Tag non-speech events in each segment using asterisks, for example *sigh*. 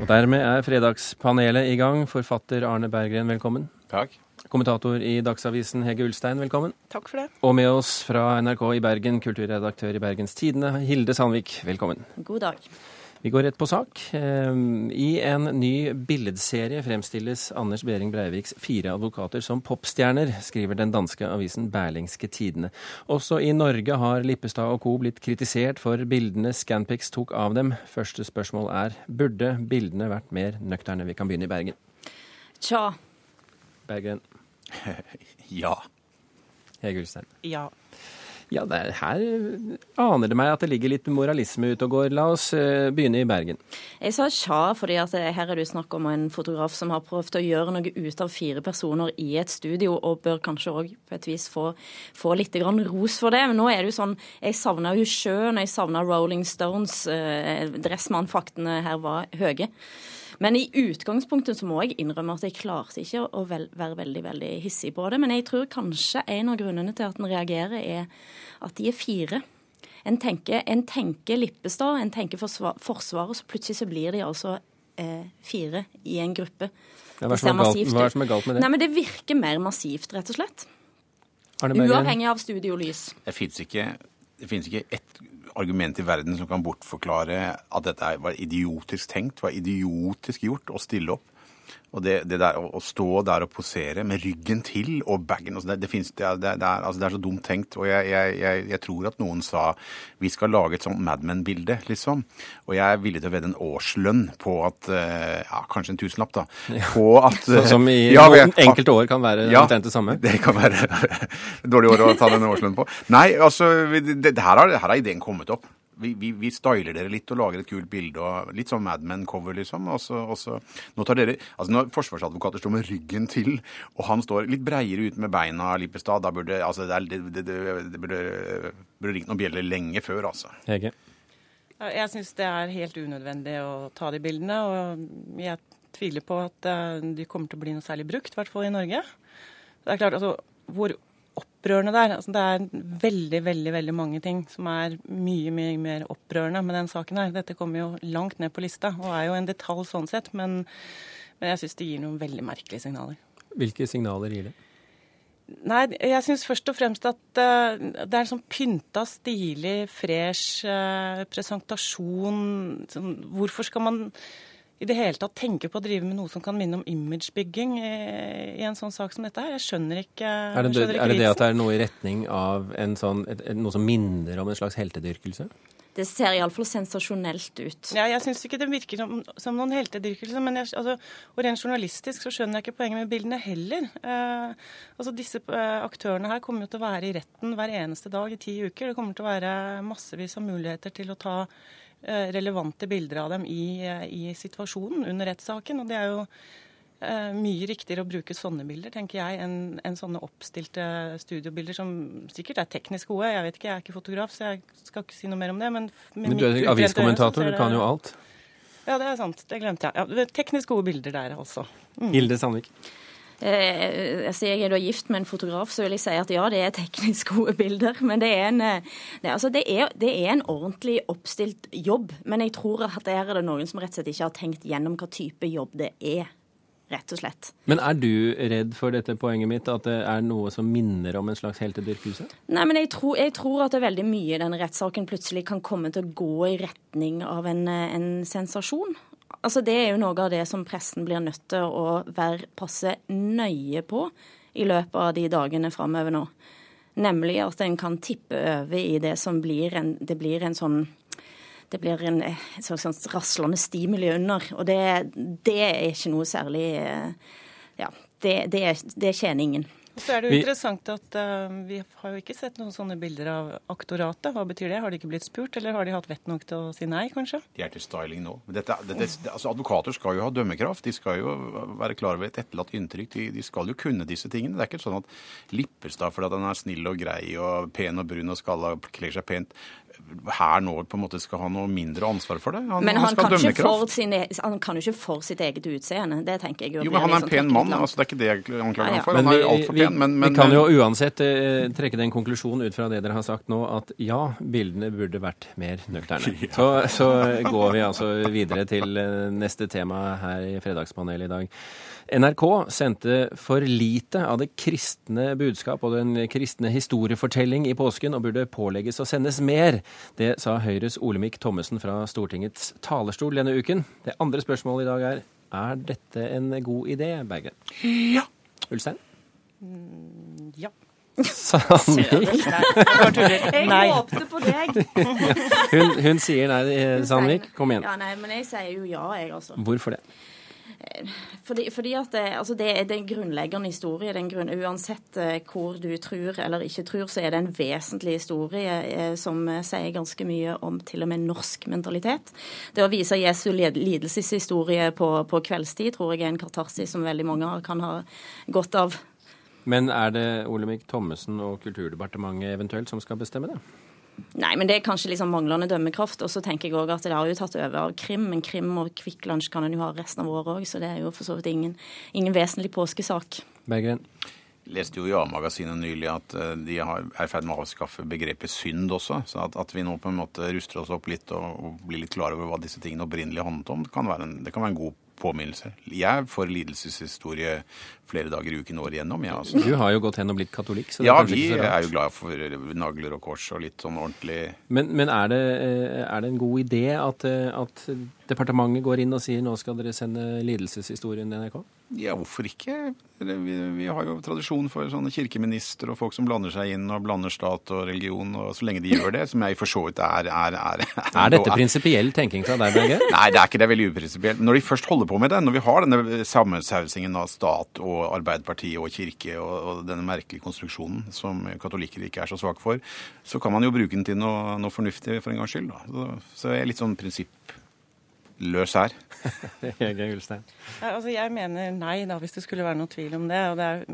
Og dermed er Fredagspanelet i gang. Forfatter Arne Berggren, velkommen. Takk. Kommentator i Dagsavisen Hege Ulstein, velkommen. Takk for det. Og med oss fra NRK i Bergen, kulturredaktør i Bergens Tidende, Hilde Sandvik, velkommen. God dag. Vi går rett på sak. Ehm, I en ny billedserie fremstilles Anders Behring Breiviks fire advokater som popstjerner, skriver den danske avisen Berlingske Tidene. Også i Norge har Lippestad og co. blitt kritisert for bildene Scanpix tok av dem. Første spørsmål er burde bildene vært mer nøkterne? Vi kan begynne i Bergen. Tja. Bergen. *laughs* Ja. Hege Ulstein. Ja. Ja, er, her aner det meg at det ligger litt moralisme ute og går. La oss uh, begynne i Bergen. Jeg sa tja fordi at her er det snakk om en fotograf som har prøvd å gjøre noe ut av fire personer i et studio, og bør kanskje òg på et vis få, få litt ros for det. Men nå er det jo sånn Jeg savna jo sjøen, jeg savna Rolling Stones. Uh, Dressmann-faktene her var høye. Men i utgangspunktet så må jeg innrømme at jeg klarte ikke å vel, være veldig veldig hissig på det. Men jeg tror kanskje en av grunnene til at en reagerer, er at de er fire. En tenker, en tenker Lippestad, en tenker forsvar, Forsvaret, så plutselig så blir de altså eh, fire i en gruppe. Ja, hva, er er hva er som er galt med det? Nei, men Det virker mer massivt, rett og slett. Uavhengig av studiolys. Det fins ikke, ikke ett argument i verden som kan bortforklare at dette var idiotisk tenkt, var idiotisk gjort å stille opp. Og det, det der å, stå der og posere med ryggen til og bagen altså det, det, finnes, det, det, er, altså det, er, så dumt tenkt. Og jeg, jeg, jeg, jeg, tror at noen sa vi skal lage et sånt Mad Men-bilde, liksom. Og jeg er villig til å vedde en årslønn på at eh, Ja, kanskje en tusenlapp, da. På at *laughs* Sånn som i *laughs* ja, noen enkelte år kan være ja, omtrent det samme? Det kan være *laughs* dårlig år å ta den årslønnen på. Nei, altså, det, her, har, her har ideen kommet opp vi, vi, vi, styler dere litt og lager et kult bilde. og Litt sånn Mad Men-cover, liksom. Og så, og så, nå tar dere, altså Når forsvarsadvokater står med ryggen til, og han står litt breiere ut med beina, Lippestad, da burde altså det, det, det, det burde, burde ringt noen bjeller lenge før, altså. Hege? Jeg syns det er helt unødvendig å ta de bildene. Og jeg tviler på at eh, de kommer til å bli noe særlig brukt, i hvert fall i Norge. Det er klart, altså, hvor opprørende der. Altså, det er veldig, veldig veldig mange ting som er mye, mye mer opprørende med den saken her. Dette kommer jo langt ned på lista, og er jo en detalj sånn sett. Men, men jeg syns det gir noen veldig merkelige signaler. Hvilke signaler gir det? Nei, jeg syns først og fremst at uh, det er en sånn pynta, stilig, fresh uh, presentasjon. Sånn, hvorfor skal man i det hele tatt tenker på å drive med noe som kan minne om imagebygging i, i en sånn sak som dette her. Jeg skjønner ikke Er det, skjønner ikke er det, det at det er noe i retning av sånn, et, et, noe som minner om en slags heltedyrkelse? Det ser iallfall sensasjonelt ut. Ja, jeg syns ikke det virker som, som noen heltedyrkelse. Men jeg, altså, og rent journalistisk så skjønner jeg ikke poenget med bildene heller. Eh, altså Disse eh, aktørene her kommer jo til å være i retten hver eneste dag i ti uker. Det kommer til å være massevis av muligheter til å ta Eh, relevante bilder av dem i, eh, i situasjonen under rettssaken. Og det er jo eh, mye riktigere å bruke sånne bilder, tenker jeg, enn en sånne oppstilte studiobilder som sikkert er teknisk gode. Jeg vet ikke, jeg er ikke fotograf, så jeg skal ikke si noe mer om det. Men, men du er aviskommentator, du kan jo alt? Ja, det er sant. Det glemte jeg. Ja, teknisk gode bilder der, altså. Mm. Hilde Sandvik. Eh, altså jeg er da gift med en fotograf, så vil jeg si at ja, det er teknisk gode bilder. Men det er en, eh, det, altså det er, det er en ordentlig oppstilt jobb. Men jeg tror at der er det noen som rett og slett ikke har tenkt gjennom hva type jobb det er. Rett og slett. Men er du redd for dette poenget mitt, at det er noe som minner om en slags heltedyrkelse? Nei, men jeg tror, jeg tror at det er veldig mye i denne rettssaken plutselig kan komme til å gå i retning av en, eh, en sensasjon. Altså, det er jo noe av det som pressen blir nødt til å være passe nøye på i løpet av de dagene framover nå. Nemlig at en kan tippe over i det som blir en, det blir en sånn det blir en, et sånn raslende stimuli under. Og det, det, er ikke noe særlig Ja, det, det, det tjener ingen. Så er det jo interessant at uh, vi har jo ikke sett noen sånne bilder av aktoratet. Hva betyr det? Har de ikke blitt spurt, eller har de hatt vett nok til å si nei, kanskje? De er til styling nå. Dette, dette, altså, advokater skal jo ha dømmekraft. De skal jo være klar over et etterlatt inntrykk. De, de, skal jo kunne disse tingene. Det er ikke sånn at Lippestad fordi han er snill og grei og pen og brun og skalla kler seg pent, her nå på en måte skal ha noe mindre ansvar for det. Han, men han, han kan, ikke for sine, han kan jo ikke for sitt eget utseende. Det tenker jeg jo. Jo, men han er en sånn pen mann. altså Det er ikke det jeg anklager ham for. Men han er altfor pen. Men, men, vi kan jo uansett eh, trekke den konklusjonen ut fra det dere har sagt nå, at ja, bildene burde vært mer nøkterne. *laughs* ja. så, så går vi altså videre til eh, neste tema her i Fredagspanelet i dag. NRK sendte for lite av det kristne budskap og den kristne historiefortelling i påsken, og burde pålegges å sendes mer. Det sa Høyres Olemic Thommessen fra Stortingets talerstol denne uken. Det andre spørsmålet i dag er er dette en god idé, Bergen? Ja. Ulstein? Mm, ja. Sandvik? Jeg håpte på deg. *laughs* hun, hun, sier nei, Sandvik. Kom igjen. Ja, nei, Men jeg sier jo ja, jeg, altså. Hvorfor det? Fordi, fordi at det, altså det, er en grunnleggende historie. Grunn, uansett eh, hvor du tror eller ikke tror, så er det en vesentlig historie eh, som sier ganske mye om til og med norsk mentalitet. Det å vise Jesu lidelseshistorie på, på kveldstid tror jeg er en katarsis som veldig mange kan ha godt av. Men er det Olemic Thommessen og Kulturdepartementet eventuelt som skal bestemme det? Nei, men det er kanskje liksom manglende dømmekraft. Og så tenker jeg òg at det har jo tatt over av krim. Men krim og Kvikk Lunsj kan en jo ha resten av året òg, så det er jo for så vidt ingen, ingen vesentlig påskesak. Berggren? leste jo i A-magasinet nylig at eh, de er i ferd med å avskaffe begrepet synd også. Så at, at, vi nå på en måte ruster oss opp litt og, og blir litt klar over hva disse tingene opprinnelig handlet om, det kan være en, det kan være en god påminnelse. Jeg får lidelseshistorie flere dager i uken år igjennom. Ja, altså. Du har jo gått hen og blitt katolikk. ja, vi er jo glad for nagler og kors og litt sånn ordentlig Men, men er, det, eh, er, det, en god idé at, eh, at departementet går inn og sier nå skal dere sende lidelseshistorien til NRK? Ja, hvorfor ikke? Vi, vi, har jo tradisjon for sånne kirkeministre og folk som blander seg inn og blander stat og religion. og Så lenge de gjør det, som jeg for så vidt er Er, er, er, er dette prinsipiell tenking fra deg, Berge? Nei, det er ikke det. er veldig uprinsipielt. Når de først holder på med det, når vi har denne sammensausingen av stat og Arbeiderpartiet og kirke og, og, denne merkelige konstruksjonen som katolikker ikke er så svake for, så kan man jo bruke den til noe, noe fornuftig for en gangs skyld. Da. Så, så jeg er litt sånn prinsipp løs her. *laughs* Hege Ulstein? Ja, altså jeg mener nei, da, hvis det skulle være noe tvil om det. Og det er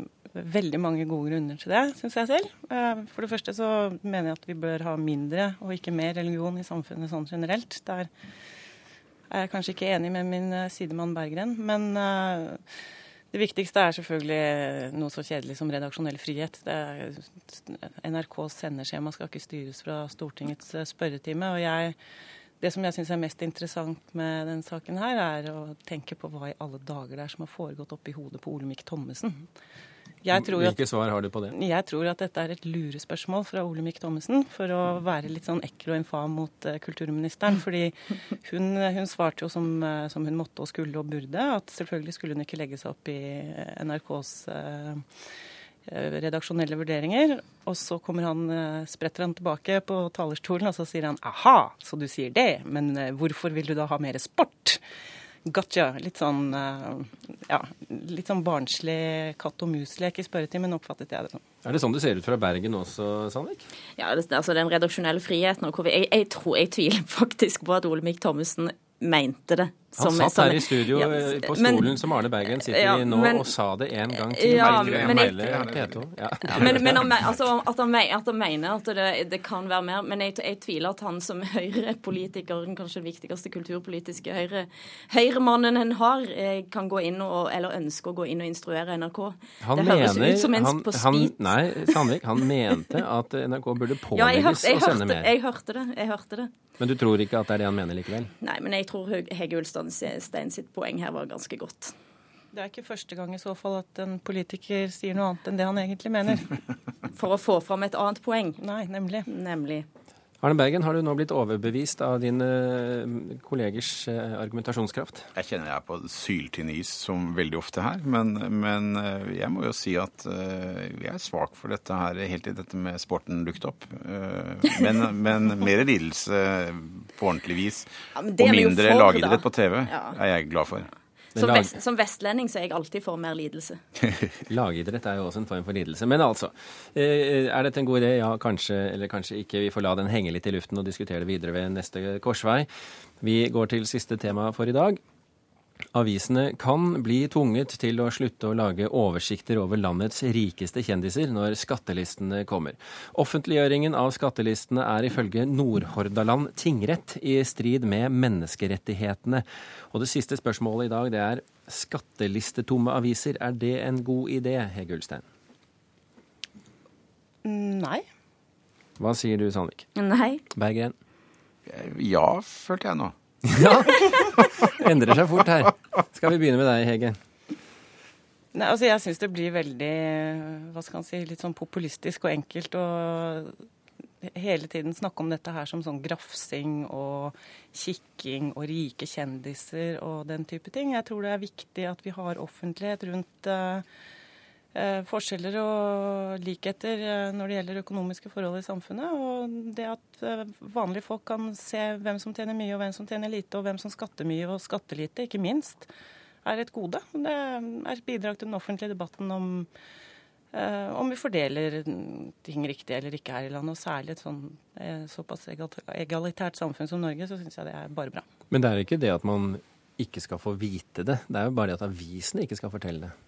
veldig mange gode grunner til det, syns jeg selv. Eh, for det første så mener jeg at vi bør ha mindre og ikke mer religion i samfunnet sånn generelt. Der er jeg kanskje ikke enig med min eh, sidemann Berggren, men eh, det viktigste er selvfølgelig noe så kjedelig som redaksjonell frihet. NRKs sendeskjema skal ikke styres fra Stortingets spørretime. og jeg det som jeg syns er mest interessant med denne saken, her, er å tenke på hva i alle dager det er som har foregått oppi hodet på Olemic Thommessen. Hvilke svar har du på det? Jeg tror at dette er et lurespørsmål fra Olemic Thommessen for å være litt sånn ekkel og infam mot uh, kulturministeren. Fordi hun, hun svarte jo som, uh, som, hun måtte og skulle og burde, at selvfølgelig skulle hun ikke legge seg opp i NRKs uh, Eh, redaksjonelle vurderinger. Og så kommer han, eh, spretter han tilbake på talerstolen og så sier han aha, så du sier det, men eh, hvorfor vil du da ha mer sport? Gotcha. Litt sånn ja, litt sånn barnslig katt og mus-lek i spørretimen, oppfattet jeg det som. Er det sånn det ser ut fra Bergen også, Sandvik? Ja, det, altså den redaksjonelle friheten. og jeg, jeg, tror, jeg tviler *laughs* faktisk på at Olemic Thommessen mente det. Han satt her i studio ja, eh, på stolen men, som Arne Bergen sitter ja, i nå, men, og sa det en gang til. Ja, men, jeg, ja. men, men altså, at, han, at, han, mener at det, det, kan være mer. Men jeg, jeg tviler at han som *laughs* Høyre-politiker, kanskje den viktigste kulturpolitiske Høyre, Høyremannen en har, eh, kan gå inn og, eller ønske å gå inn og instruere NRK. Han det høres mener, ut som en han, på speed. nei, Sandvik, han mente at NRK burde *laughs* pålegges å sende mer. Jeg hørte det. Jeg hørte det. Men du tror ikke at det er det han mener likevel? Nei, men jeg tror Hege Ulstad Stein sitt poeng her var ganske godt. Det er ikke første gang i så fall at en politiker sier noe annet enn det han egentlig mener. *laughs* For å få fram et annet poeng. Nei, nemlig. Nemlig. Arne Bergen, har du nå blitt overbevist av dine eh, kollegers eh, argumentasjonskraft? Jeg kjenner jeg er på syltynn is som veldig ofte her, men, men, eh, jeg må jo si at jeg er svak for dette her helt til dette med sporten dukket opp. Men, *laughs* men mer lidelse på ordentlig vis, ja, og mindre lagidrett på TV, ja. er jeg glad for. Som, vest, som, vestlending så er jeg alltid for mer lidelse. *laughs* Lagidrett er jo også en form for lidelse. Men altså, eh, er dette en god idé? Ja, kanskje eller kanskje ikke. Vi får la den henge litt i luften og diskutere det videre ved neste korsvei. Vi går til siste tema for i dag. Avisene kan bli tvunget til å slutte å lage oversikter over landets rikeste kjendiser når skattelistene kommer. Offentliggjøringen av skattelistene er ifølge Nordhordaland tingrett i strid med menneskerettighetene. Og det siste spørsmålet i dag det er skattelistetomme aviser. Er det en god idé, Hege Ulstein? Nei. Hva sier du, Sandvik? Nei. Berggren? Ja, følte jeg nå. *laughs* Ja! Endrer seg fort her. Skal vi begynne med deg, Hege? Nei, altså Jeg syns det blir veldig hva skal man si, litt sånn populistisk og enkelt å hele tiden snakke om dette her som sånn grafsing og kikking og rike kjendiser og den type ting. Jeg tror det er viktig at vi har offentlighet rundt uh, forskjeller og likheter uh, når det gjelder økonomiske forhold i samfunnet. Og det at vanlige folk kan se hvem som tjener mye og hvem som tjener lite, og hvem som skatter mye og skatter lite, ikke minst, er et gode. Det er et bidrag til den offentlige debatten om om vi fordeler ting riktig eller ikke her i landet. Og særlig et sånn såpass egalitært samfunn som Norge, så syns jeg det er bare bra. Men det er ikke det at man ikke skal få vite det, det er jo bare det at avisene ikke skal fortelle det.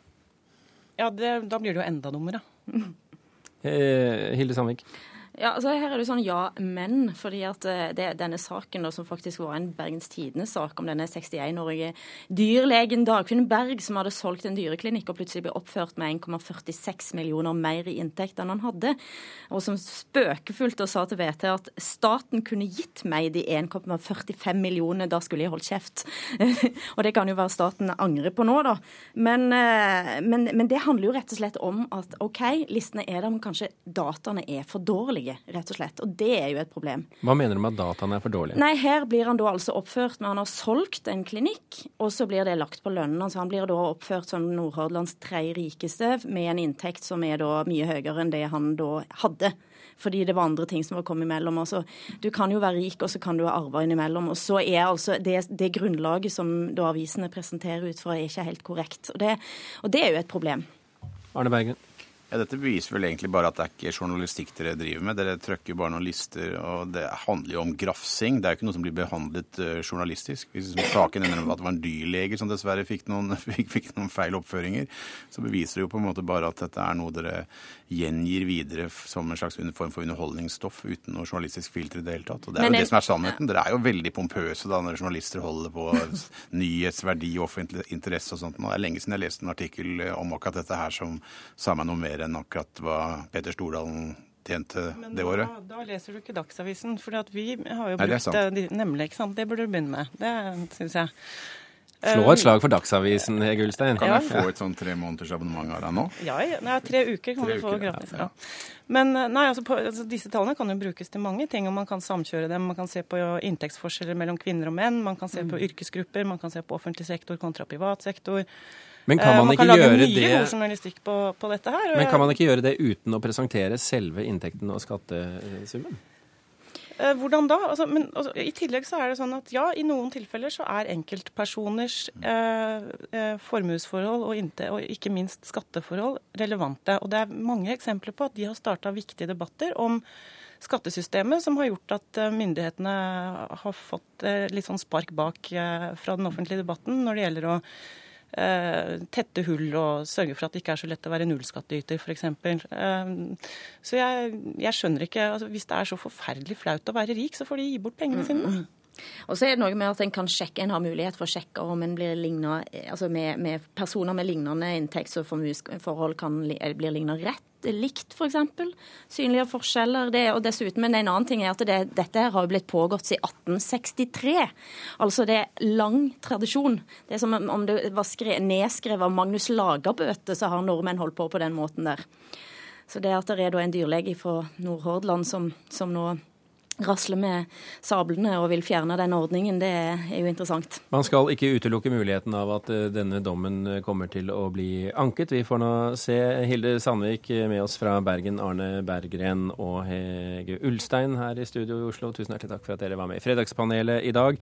Ja, det, da blir det jo enda dummere. Eh, Hilde Sandvik? Ja, altså Her er det sånn ja, men. fordi at det, Denne saken da, som faktisk var en Bergens Tidende-sak om denne 61-årige dyrlegen Dagfinn Berg som hadde solgt en dyreklinikk og plutselig ble oppført med 1,46 millioner mer i inntekt enn han hadde, og som spøkefullt og sa til VT at staten kunne gitt meg de 1,45 millionene, da skulle jeg holdt kjeft. *laughs* og det kan jo være staten angrer på nå, da. Men, men, men det handler jo rett og slett om at OK, listene er der, men kanskje dataene er for dårlige rett og slett. Og det er jo et problem. Hva mener du med at dataene er for dårlige? Nei, her blir han da altså oppført med han har solgt en klinikk, og så blir det lagt på lønnen. Altså han blir da oppført som Nordhordlands tredje rikeste, med en inntekt som er da mye høyere enn det han da hadde. Fordi det var andre ting som var kommet imellom. Altså, du kan jo være rik, og så kan du ha arva innimellom. Og så er altså det, det grunnlaget som da avisene presenterer ut fra, er ikke helt korrekt. Og det, og det er jo et problem. Arne Bergen? Ja, Dette beviser vel egentlig bare at det er ikke journalistikk dere driver med. Dere trykker bare noen lister, og det handler jo om grafsing. Det er jo ikke noe som blir behandlet uh, journalistisk. Hvis saken ender med at det var en dyrlege som dessverre fikk noen, *laughs* fikk, fikk noen, feil oppføringer, så beviser det jo på en måte bare at dette er noe dere gjengir videre som en slags form for underholdningsstoff uten noe journalistisk filter i det hele tatt. Og det er jo det som er sannheten. Dere er jo veldig pompøse da når journalister holder på *laughs* nyhetsverdi og offentlig interesse og sånt. Er det lenge siden jeg leste en artikkel eh, om akkurat dette her som sa meg noe mer enn akkurat hva Peter Stordalen tjente Men det året. Da, da leser du ikke Dagsavisen. For vi har jo Nei, det brukt eh, Nemlig, ikke sant. Det burde du begynne med. Det syns jeg. Slå et slag for Dagsavisen, Hege Ulstein. Kan Ja. jeg få et sånn tre måneders abonnement av deg nå? Ja, ja. Nei, tre uker kan Tre du få uker, gratis. ja. Ja. Men eh, nei, altså, på, altså, disse tallene kan jo brukes til mange ting, og man kan samkjøre dem. Man kan se på inntektsforskjeller mellom kvinner og menn, man kan se Mm. på yrkesgrupper, man kan se på offentlig sektor kontra privat sektor. Men kan Eh, man man ikke kan lage mye det god journalistikk på, på dette her. Men kan man ikke gjøre det uten å presentere selve inntekten og skattesummen? Eh, Hvordan da? Altså, men altså, I tillegg så er det sånn at ja, i noen tilfeller så er enkeltpersoners eh, eh, formuesforhold og, og ikke minst skatteforhold relevante. Og det er mange eksempler på at de har starta viktige debatter om skattesystemet som har gjort at myndighetene har fått litt sånn spark bak fra den offentlige debatten når det gjelder å tette hull og sørge for at det ikke er så lett å være nullskattyter, f.eks. Eh, så jeg, jeg skjønner ikke altså, Hvis det er så forferdelig flaut å være rik, så får de gi bort pengene sine. Og så er det noe med at en kan sjekke, en har mulighet for å sjekke om en blir lignet, altså med, med personer med lignende inntekts- og formuesforhold kan, bli lignet rett, likt f.eks. Synlige forskjeller. Det, og dessuten, men en annen ting er at det, dette her har blitt pågått siden 1863. Altså det er lang tradisjon. Det er som om det var skre, nedskrevet av Magnus Lagerbøte, så har nordmenn holdt på på den måten der. Så det at det er en dyrlege fra Nordhordland som, som nå rasler med sablene og vil fjerne den ordningen, det er jo interessant. Man skal ikke utelukke muligheten av at eh, denne dommen eh, kommer til å bli anket. Vi får nå se Hilde Sandvik eh, med oss fra Bergen, Arne Berggren og Hege Ulstein her i studio i Oslo. Tusen hjertelig takk for at dere var med i Fredagspanelet i dag.